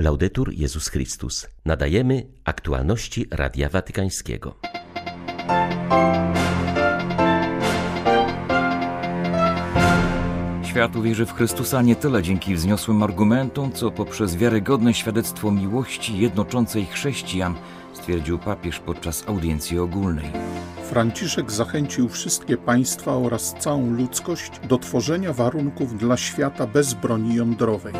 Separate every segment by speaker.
Speaker 1: Laudetur Jezus Chrystus. Nadajemy aktualności Radia Watykańskiego.
Speaker 2: Świat uwierzy w Chrystusa nie tyle dzięki wzniosłym argumentom, co poprzez wiarygodne świadectwo miłości jednoczącej chrześcijan, stwierdził papież podczas audiencji ogólnej.
Speaker 3: Franciszek zachęcił wszystkie państwa oraz całą ludzkość do tworzenia warunków dla świata bez broni jądrowej.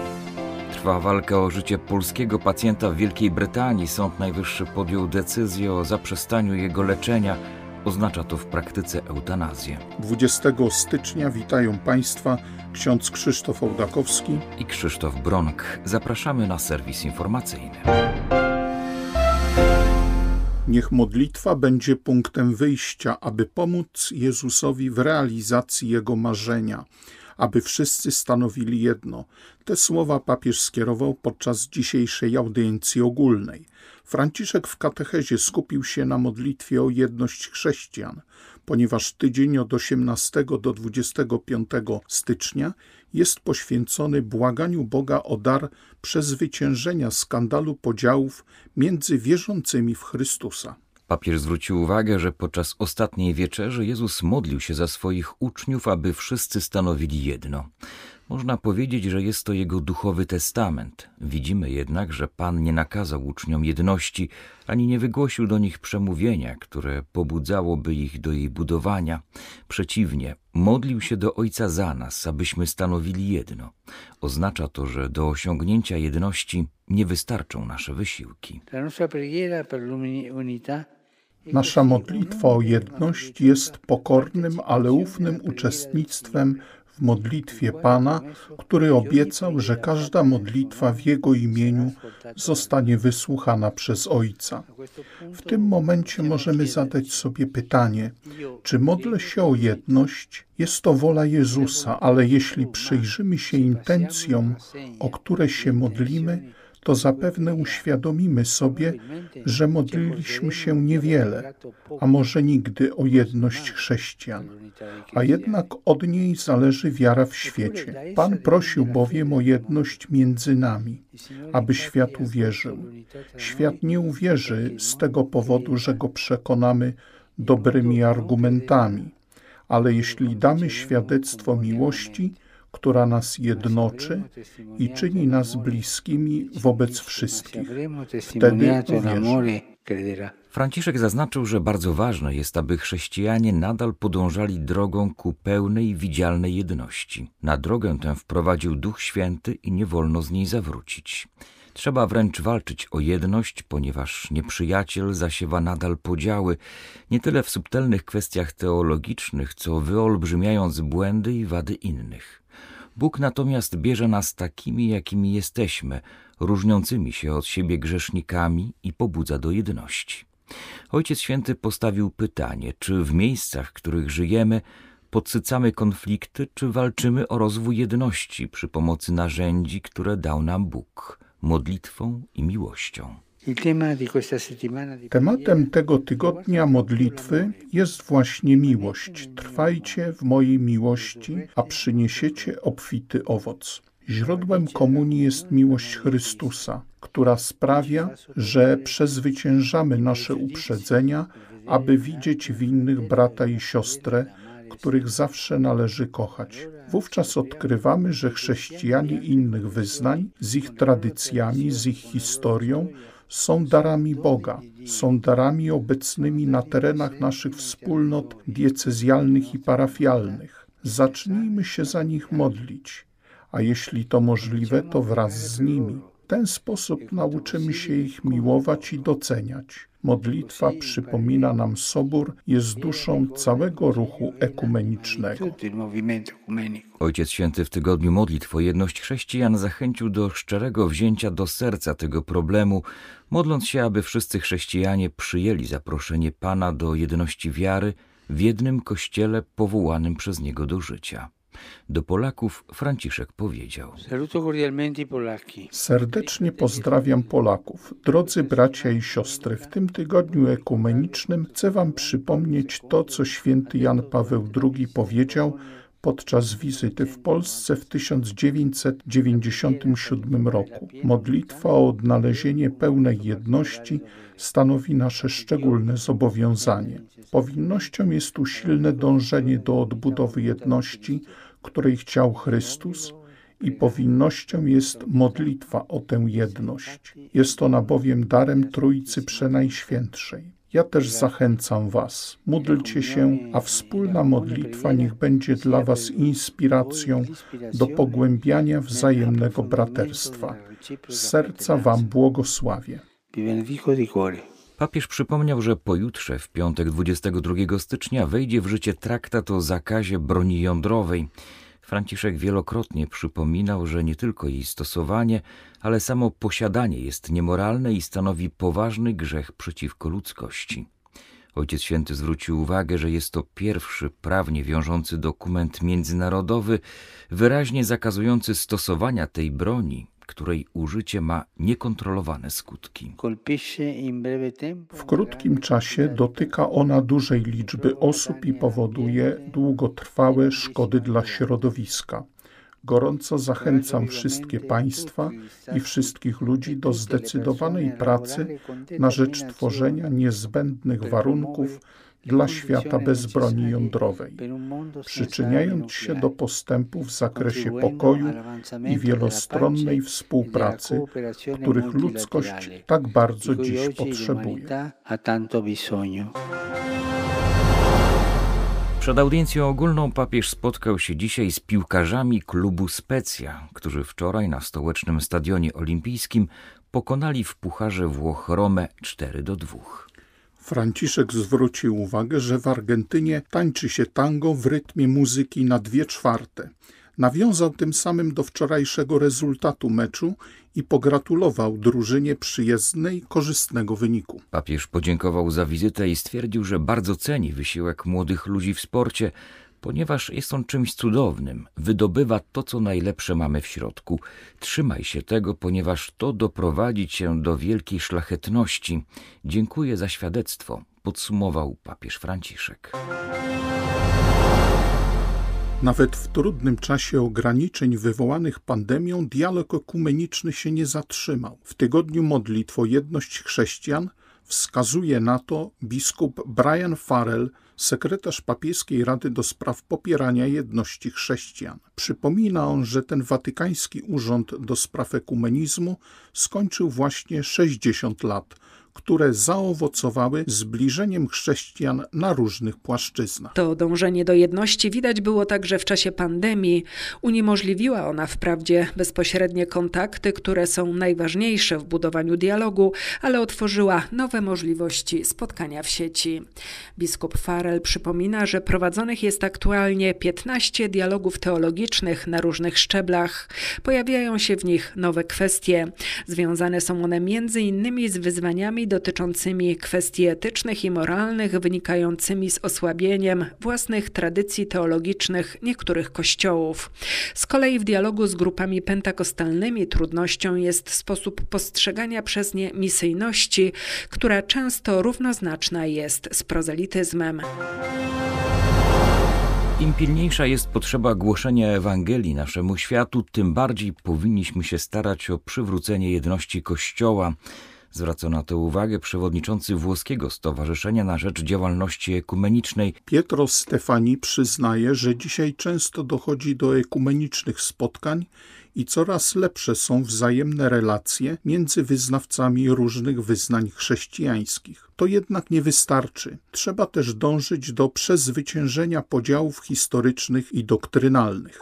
Speaker 2: Trwa walka o życie polskiego pacjenta w Wielkiej Brytanii. Sąd Najwyższy podjął decyzję o zaprzestaniu jego leczenia. Oznacza to w praktyce eutanazję.
Speaker 3: 20 stycznia witają Państwa ksiądz Krzysztof Ołdakowski
Speaker 2: i Krzysztof Bronk. Zapraszamy na serwis informacyjny.
Speaker 3: Niech modlitwa będzie punktem wyjścia, aby pomóc Jezusowi w realizacji Jego marzenia, aby wszyscy stanowili jedno. Te słowa papież skierował podczas dzisiejszej audiencji ogólnej. Franciszek w katechezie skupił się na modlitwie o jedność chrześcijan, ponieważ tydzień od 18 do 25 stycznia jest poświęcony błaganiu Boga o dar przezwyciężenia skandalu podziałów między wierzącymi w Chrystusa.
Speaker 2: Papież zwrócił uwagę, że podczas ostatniej wieczerzy Jezus modlił się za swoich uczniów, aby wszyscy stanowili jedno. Można powiedzieć, że jest to jego duchowy testament. Widzimy jednak, że Pan nie nakazał uczniom jedności, ani nie wygłosił do nich przemówienia, które pobudzałoby ich do jej budowania. Przeciwnie, modlił się do Ojca za nas, abyśmy stanowili jedno. Oznacza to, że do osiągnięcia jedności nie wystarczą nasze wysiłki.
Speaker 3: Nasza modlitwa o jedność jest pokornym, ale ufnym uczestnictwem w modlitwie Pana, który obiecał, że każda modlitwa w Jego imieniu zostanie wysłuchana przez Ojca. W tym momencie możemy zadać sobie pytanie, czy modlę się o jedność? Jest to wola Jezusa, ale jeśli przyjrzymy się intencjom, o które się modlimy, to zapewne uświadomimy sobie, że modliliśmy się niewiele, a może nigdy o jedność chrześcijan. A jednak od niej zależy wiara w świecie. Pan prosił bowiem o jedność między nami, aby świat uwierzył. Świat nie uwierzy z tego powodu, że go przekonamy dobrymi argumentami, ale jeśli damy świadectwo miłości, która nas jednoczy i czyni nas bliskimi wobec wszystkich. Wtedy uwierzy.
Speaker 2: Franciszek zaznaczył, że bardzo ważne jest, aby chrześcijanie nadal podążali drogą ku pełnej, widzialnej jedności. Na drogę tę wprowadził Duch Święty i nie wolno z niej zawrócić. Trzeba wręcz walczyć o jedność, ponieważ nieprzyjaciel zasiewa nadal podziały, nie tyle w subtelnych kwestiach teologicznych, co wyolbrzymiając błędy i wady innych. Bóg natomiast bierze nas takimi, jakimi jesteśmy, różniącymi się od siebie grzesznikami i pobudza do jedności. Ojciec Święty postawił pytanie, czy w miejscach, w których żyjemy, podsycamy konflikty, czy walczymy o rozwój jedności przy pomocy narzędzi, które dał nam Bóg modlitwą i miłością.
Speaker 3: Tematem tego tygodnia modlitwy jest właśnie miłość. Trwajcie w mojej miłości, a przyniesiecie obfity owoc. Źródłem komunii jest miłość Chrystusa, która sprawia, że przezwyciężamy nasze uprzedzenia, aby widzieć w innych brata i siostrę, których zawsze należy kochać. Wówczas odkrywamy, że chrześcijanie innych wyznań, z ich tradycjami, z ich historią, są darami Boga, są darami obecnymi na terenach naszych wspólnot diecezjalnych i parafialnych. Zacznijmy się za nich modlić, a jeśli to możliwe, to wraz z nimi. W ten sposób nauczymy się ich miłować i doceniać. Modlitwa przypomina nam Sobór, jest duszą całego ruchu ekumenicznego.
Speaker 2: Ojciec Święty w tygodniu modlitw o jedność chrześcijan zachęcił do szczerego wzięcia do serca tego problemu, modląc się, aby wszyscy chrześcijanie przyjęli zaproszenie Pana do jedności wiary w jednym kościele powołanym przez Niego do życia. Do Polaków Franciszek powiedział:
Speaker 3: Serdecznie pozdrawiam Polaków. Drodzy bracia i siostry, w tym tygodniu ekumenicznym chcę Wam przypomnieć to, co święty Jan Paweł II powiedział podczas wizyty w Polsce w 1997 roku. Modlitwa o odnalezienie pełnej jedności stanowi nasze szczególne zobowiązanie. Powinnością jest usilne dążenie do odbudowy jedności, której chciał Chrystus i powinnością jest modlitwa o tę jedność. Jest ona bowiem darem Trójcy Przenajświętszej. Ja też zachęcam Was. Módlcie się, a wspólna modlitwa niech będzie dla Was inspiracją do pogłębiania wzajemnego braterstwa. Z serca Wam błogosławię.
Speaker 2: Papież przypomniał, że pojutrze, w piątek 22 stycznia, wejdzie w życie traktat o zakazie broni jądrowej. Franciszek wielokrotnie przypominał, że nie tylko jej stosowanie, ale samo posiadanie jest niemoralne i stanowi poważny grzech przeciwko ludzkości. Ojciec Święty zwrócił uwagę, że jest to pierwszy prawnie wiążący dokument międzynarodowy, wyraźnie zakazujący stosowania tej broni, której użycie ma niekontrolowane skutki.
Speaker 3: W krótkim czasie dotyka ona dużej liczby osób i powoduje długotrwałe szkody dla środowiska. Gorąco zachęcam wszystkie państwa i wszystkich ludzi do zdecydowanej pracy na rzecz tworzenia niezbędnych warunków dla świata bez broni jądrowej, przyczyniając się do postępu w zakresie pokoju i wielostronnej współpracy, których ludzkość tak bardzo dziś potrzebuje.
Speaker 2: Przed audiencją ogólną papież spotkał się dzisiaj z piłkarzami klubu Specja, którzy wczoraj na stołecznym stadionie olimpijskim pokonali w Pucharze Włoch Romę 4 do 2.
Speaker 3: Franciszek zwrócił uwagę, że w Argentynie tańczy się tango w rytmie muzyki na dwie czwarte. Nawiązał tym samym do wczorajszego rezultatu meczu i pogratulował drużynie przyjezdnej, korzystnego wyniku.
Speaker 2: Papież podziękował za wizytę i stwierdził, że bardzo ceni wysiłek młodych ludzi w sporcie, ponieważ jest on czymś cudownym, wydobywa to, co najlepsze mamy w środku. Trzymaj się tego, ponieważ to doprowadzi cię do wielkiej szlachetności. Dziękuję za świadectwo, podsumował papież Franciszek.
Speaker 3: Nawet w trudnym czasie ograniczeń wywołanych pandemią dialog ekumeniczny się nie zatrzymał. W tygodniu modlitw o jedność chrześcijan wskazuje na to biskup Brian Farrell, sekretarz papieskiej Rady do Spraw Popierania Jedności Chrześcijan. Przypomina on, że ten watykański urząd do spraw ekumenizmu skończył właśnie 60 lat które zaowocowały zbliżeniem chrześcijan na różnych płaszczyznach.
Speaker 4: To dążenie do jedności widać było także w czasie pandemii. Uniemożliwiła ona wprawdzie bezpośrednie kontakty, które są najważniejsze w budowaniu dialogu, ale otworzyła nowe możliwości spotkania w sieci. Biskup Farel przypomina, że prowadzonych jest aktualnie 15 dialogów teologicznych na różnych szczeblach. Pojawiają się w nich nowe kwestie. Związane są one między innymi z wyzwaniami dotyczącymi kwestii etycznych i moralnych wynikającymi z osłabieniem własnych tradycji teologicznych niektórych kościołów. Z kolei w dialogu z grupami pentakostalnymi trudnością jest sposób postrzegania przez nie misyjności, która często równoznaczna jest z prozelityzmem.
Speaker 2: Im pilniejsza jest potrzeba głoszenia Ewangelii naszemu światu, tym bardziej powinniśmy się starać o przywrócenie jedności Kościoła. Zwraca na to uwagę przewodniczący włoskiego Stowarzyszenia na Rzecz Działalności Ekumenicznej.
Speaker 3: Pietro Stefani przyznaje, że dzisiaj często dochodzi do ekumenicznych spotkań i coraz lepsze są wzajemne relacje między wyznawcami różnych wyznań chrześcijańskich. To jednak nie wystarczy. Trzeba też dążyć do przezwyciężenia podziałów historycznych i doktrynalnych.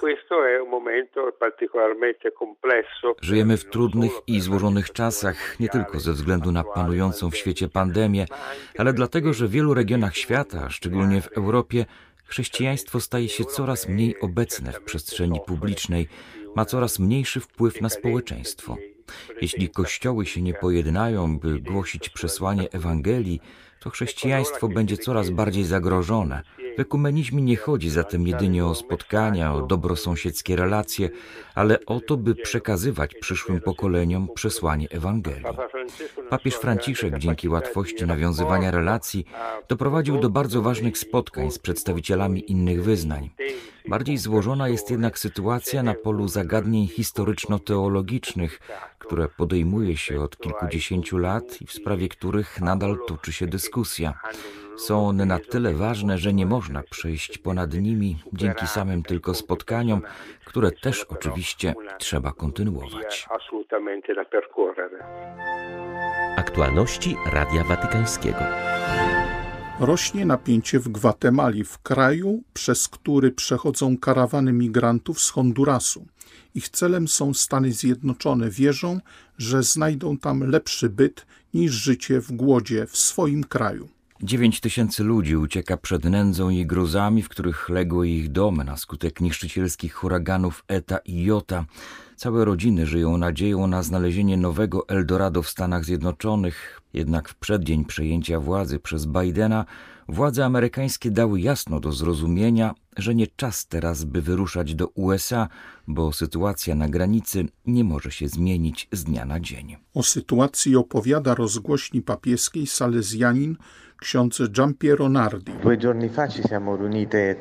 Speaker 2: Żyjemy w trudnych i złożonych czasach, nie tylko ze względu na panującą w świecie pandemię, ale dlatego, że w wielu regionach świata, szczególnie w Europie, chrześcijaństwo staje się coraz mniej obecne w przestrzeni publicznej, ma coraz mniejszy wpływ na społeczeństwo. Jeśli kościoły się nie pojednają, by głosić przesłanie Ewangelii, to chrześcijaństwo będzie coraz bardziej zagrożone, W ekumenizmie nie chodzi zatem jedynie o spotkania, o dobrosąsiedzkie relacje, ale o to, by przekazywać przyszłym pokoleniom przesłanie Ewangelii. Papież Franciszek dzięki łatwości nawiązywania relacji doprowadził do bardzo ważnych spotkań z przedstawicielami innych wyznań. Bardziej złożona jest jednak sytuacja na polu zagadnień historyczno-teologicznych, które podejmuje się od kilkudziesięciu lat i w sprawie których nadal toczy się dyskusja. Są one na tyle ważne, że nie można przejść ponad nimi dzięki samym tylko spotkaniom, które też oczywiście trzeba kontynuować.
Speaker 1: Aktualności Radia Watykańskiego.
Speaker 3: Rośnie napięcie w Gwatemali, w kraju, przez który przechodzą karawany migrantów z Hondurasu. Ich celem są Stany Zjednoczone. Wierzą, że znajdą tam lepszy byt niż życie w głodzie w swoim kraju.
Speaker 2: Dziewięć tysięcy ludzi ucieka przed nędzą i gruzami, w których legły ich domy na skutek niszczycielskich huraganów Eta i Jota. Całe rodziny żyją nadzieją na znalezienie nowego Eldorado w Stanach Zjednoczonych, jednak w przeddzień przejęcia władzy przez Bidena władze amerykańskie dały jasno do zrozumienia, że nie czas teraz, by wyruszać do USA, bo sytuacja na granicy nie może się zmienić z dnia na dzień.
Speaker 3: O sytuacji opowiada rozgłośni papieskiej salezjanin ksiądz Giampiero Nardi.
Speaker 5: Due giorni fa ci siamo riunite.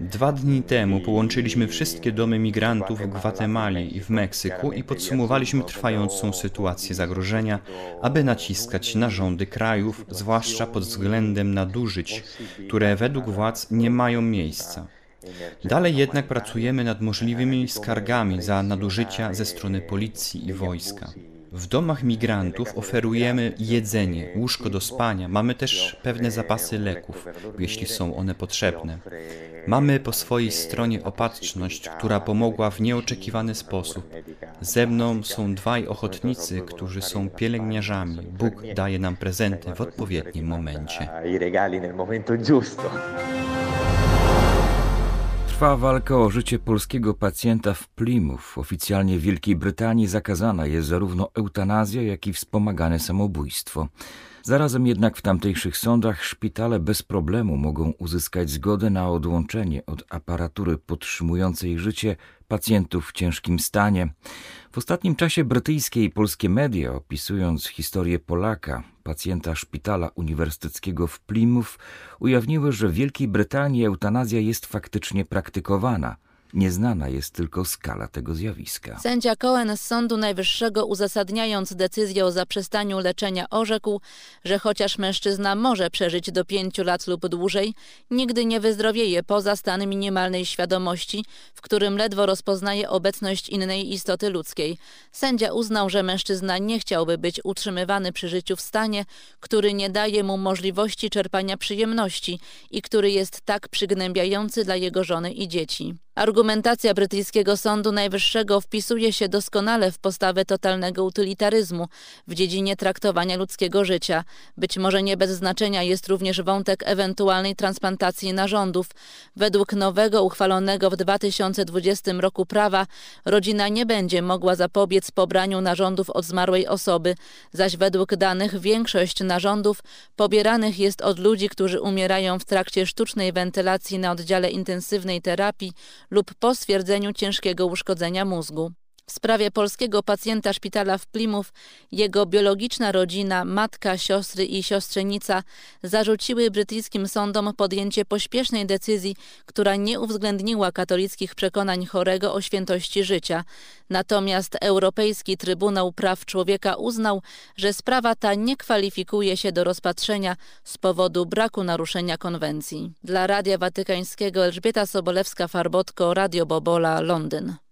Speaker 6: Dwa dni temu połączyliśmy wszystkie domy migrantów w Gwatemali i w Meksyku i podsumowaliśmy trwającą sytuację zagrożenia, aby naciskać na rządy krajów, zwłaszcza pod względem nadużyć, które według władz nie mają miejsca. Dalej jednak pracujemy nad możliwymi skargami za nadużycia ze strony policji i wojska. W domach migrantów oferujemy jedzenie, łóżko do spania, mamy też pewne zapasy leków, jeśli są one potrzebne. Mamy po swojej stronie opatrzność, która pomogła w nieoczekiwany sposób. Ze mną są dwaj ochotnicy, którzy są pielęgniarzami. Bóg daje nam prezenty w odpowiednim momencie.
Speaker 2: Trwa walka o życie polskiego pacjenta w Plymouth. Oficjalnie w Wielkiej Brytanii zakazana jest zarówno eutanazja, jak i wspomagane samobójstwo. Zarazem jednak w tamtejszych sądach szpitale bez problemu mogą uzyskać zgodę na odłączenie od aparatury podtrzymującej życie pacjentów w ciężkim stanie. W ostatnim czasie brytyjskie i polskie media, opisując historię Polaka, pacjenta szpitala uniwersyteckiego w Plymouth, ujawniły, że w Wielkiej Brytanii eutanazja jest faktycznie praktykowana – Nieznana jest tylko skala tego zjawiska.
Speaker 7: Sędzia Cohen z Sądu Najwyższego uzasadniając decyzję o zaprzestaniu leczenia orzekł, że chociaż mężczyzna może przeżyć do pięciu lat lub dłużej, nigdy nie wyzdrowieje poza stan minimalnej świadomości, w którym ledwo rozpoznaje obecność innej istoty ludzkiej. Sędzia uznał, że mężczyzna nie chciałby być utrzymywany przy życiu w stanie, który nie daje mu możliwości czerpania przyjemności i który jest tak przygnębiający dla jego żony i dzieci. Argumentacja brytyjskiego Sądu Najwyższego wpisuje się doskonale w postawę totalnego utylitaryzmu w dziedzinie traktowania ludzkiego życia. Być może nie bez znaczenia jest również wątek ewentualnej transplantacji narządów. Według nowego uchwalonego w 2020 roku prawa rodzina nie będzie mogła zapobiec pobraniu narządów od zmarłej osoby, zaś według danych większość narządów pobieranych jest od ludzi, którzy umierają w trakcie sztucznej wentylacji na oddziale intensywnej terapii lub po stwierdzeniu ciężkiego uszkodzenia mózgu. W sprawie polskiego pacjenta szpitala w Plymouth jego biologiczna rodzina, matka, siostry i siostrzenica zarzuciły brytyjskim sądom podjęcie pośpiesznej decyzji, która nie uwzględniła katolickich przekonań chorego o świętości życia. Natomiast Europejski Trybunał Praw Człowieka uznał, że sprawa ta nie kwalifikuje się do rozpatrzenia z powodu braku naruszenia konwencji. Dla Radia Watykańskiego Elżbieta Sobolewska-Farbotko, Radio Bobola, Londyn.